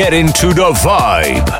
Get into the vibe.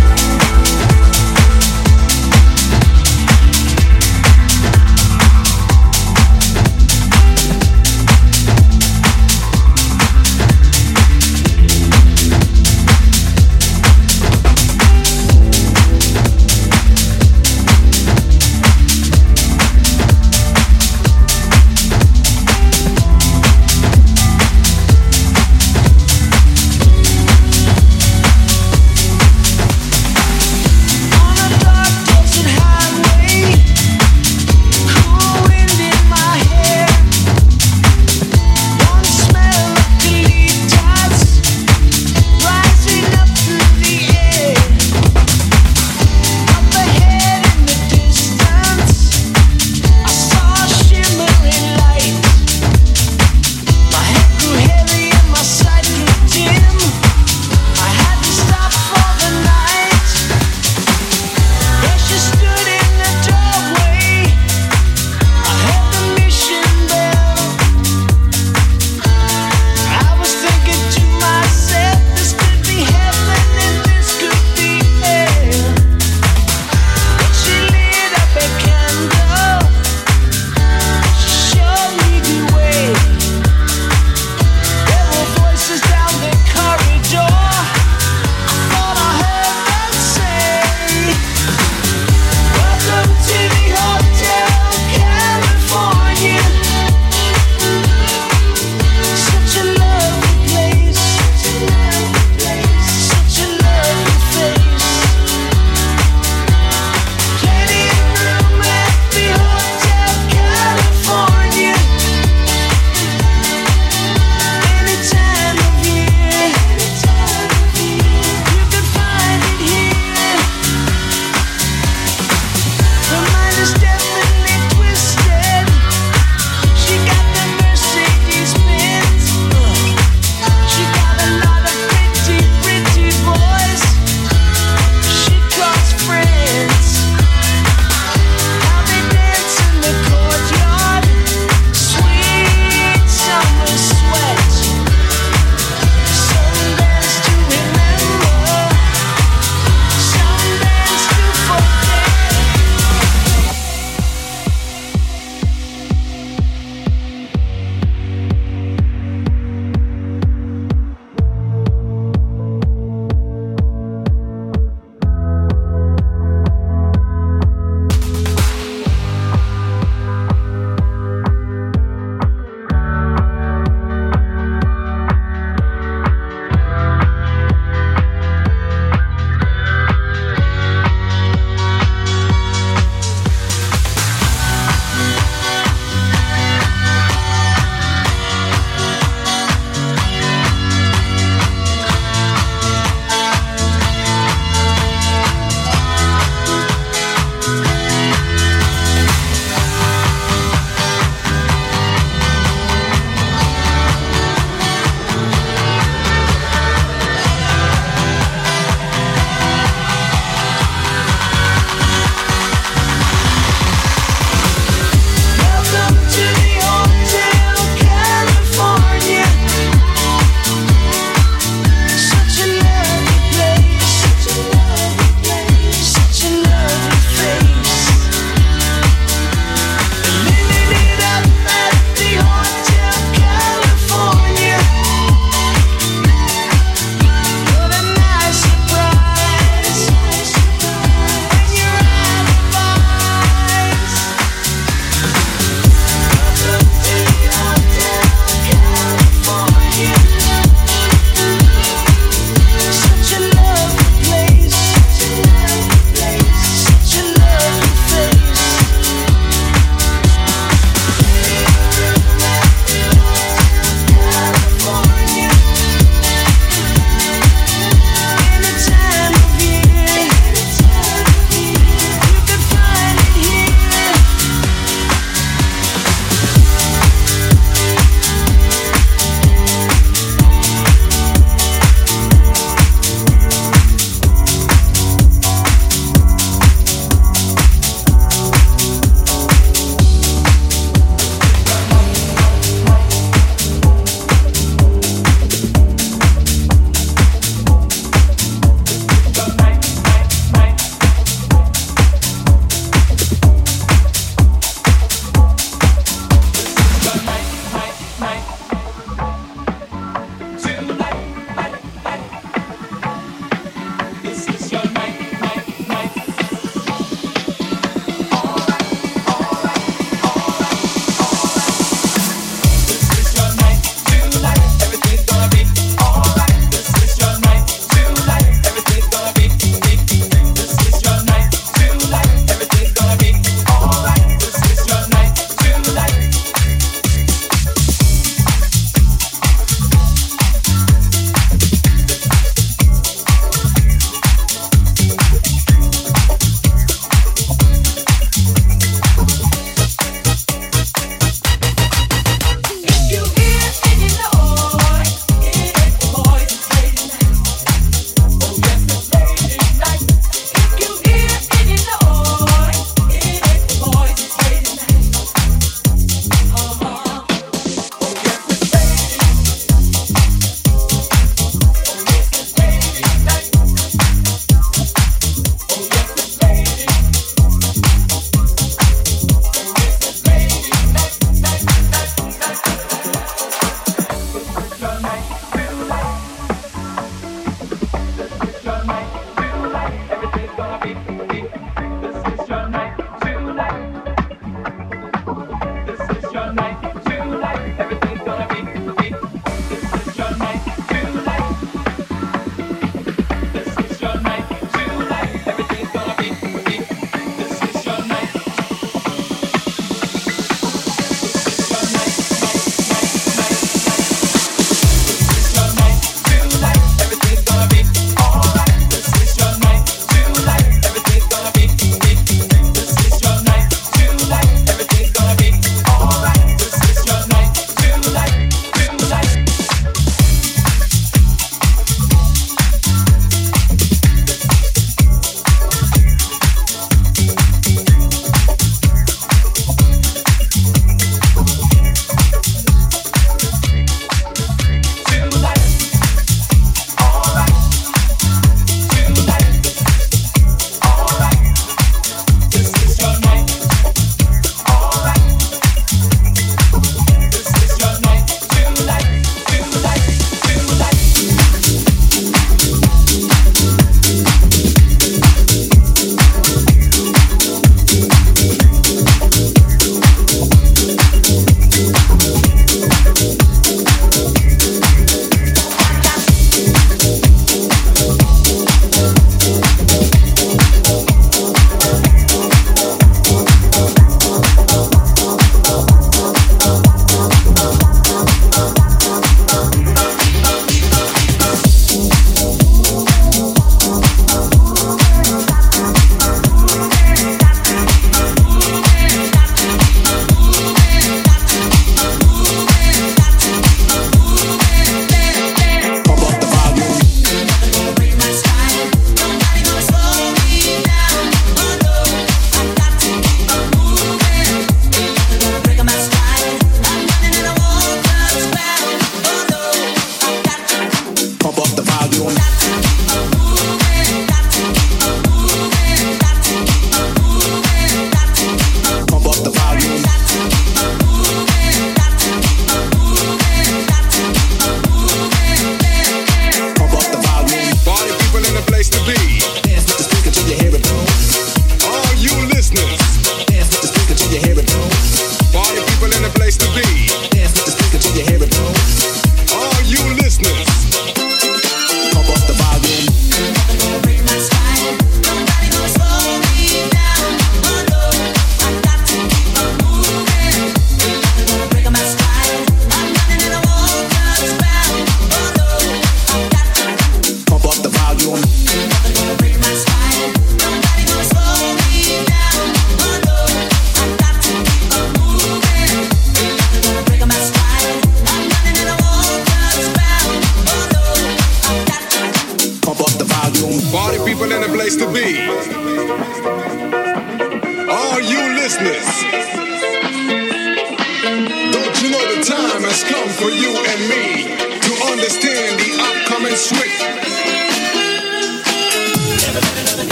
You hear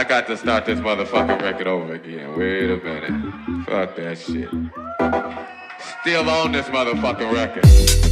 I got to start this motherfucking record over again. Wait a minute. Fuck that shit. Still on this motherfucking record.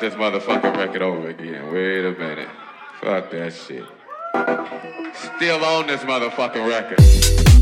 This motherfucking record over again. Wait a minute. Fuck that shit. Still on this motherfucking record.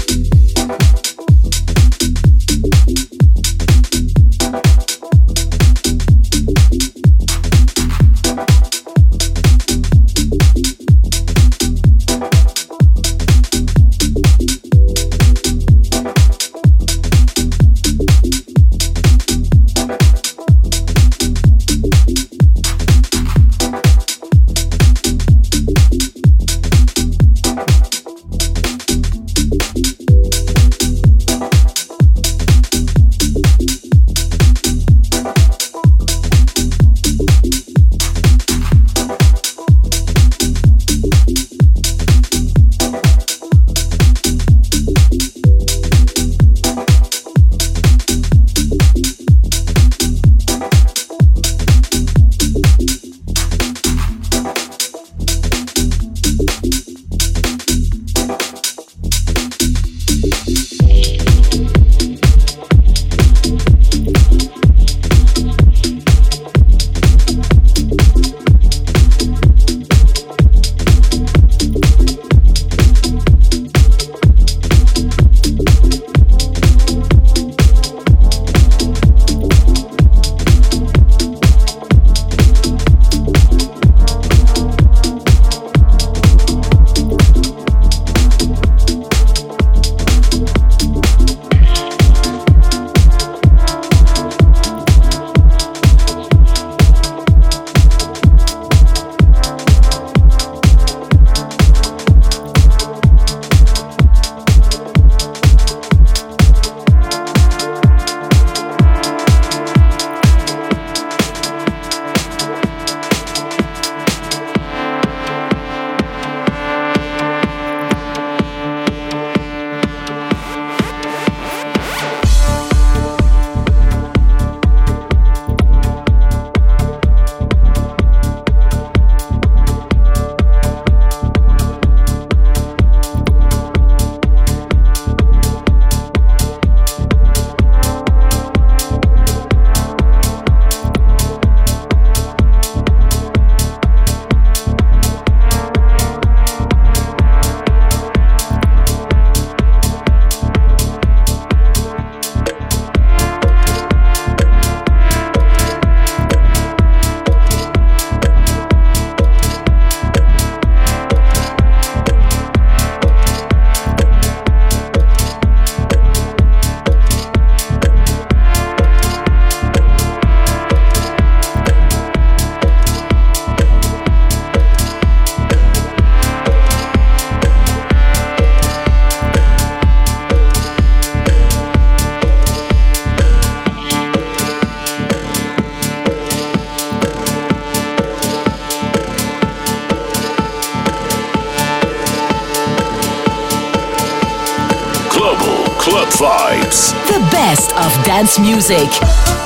Music.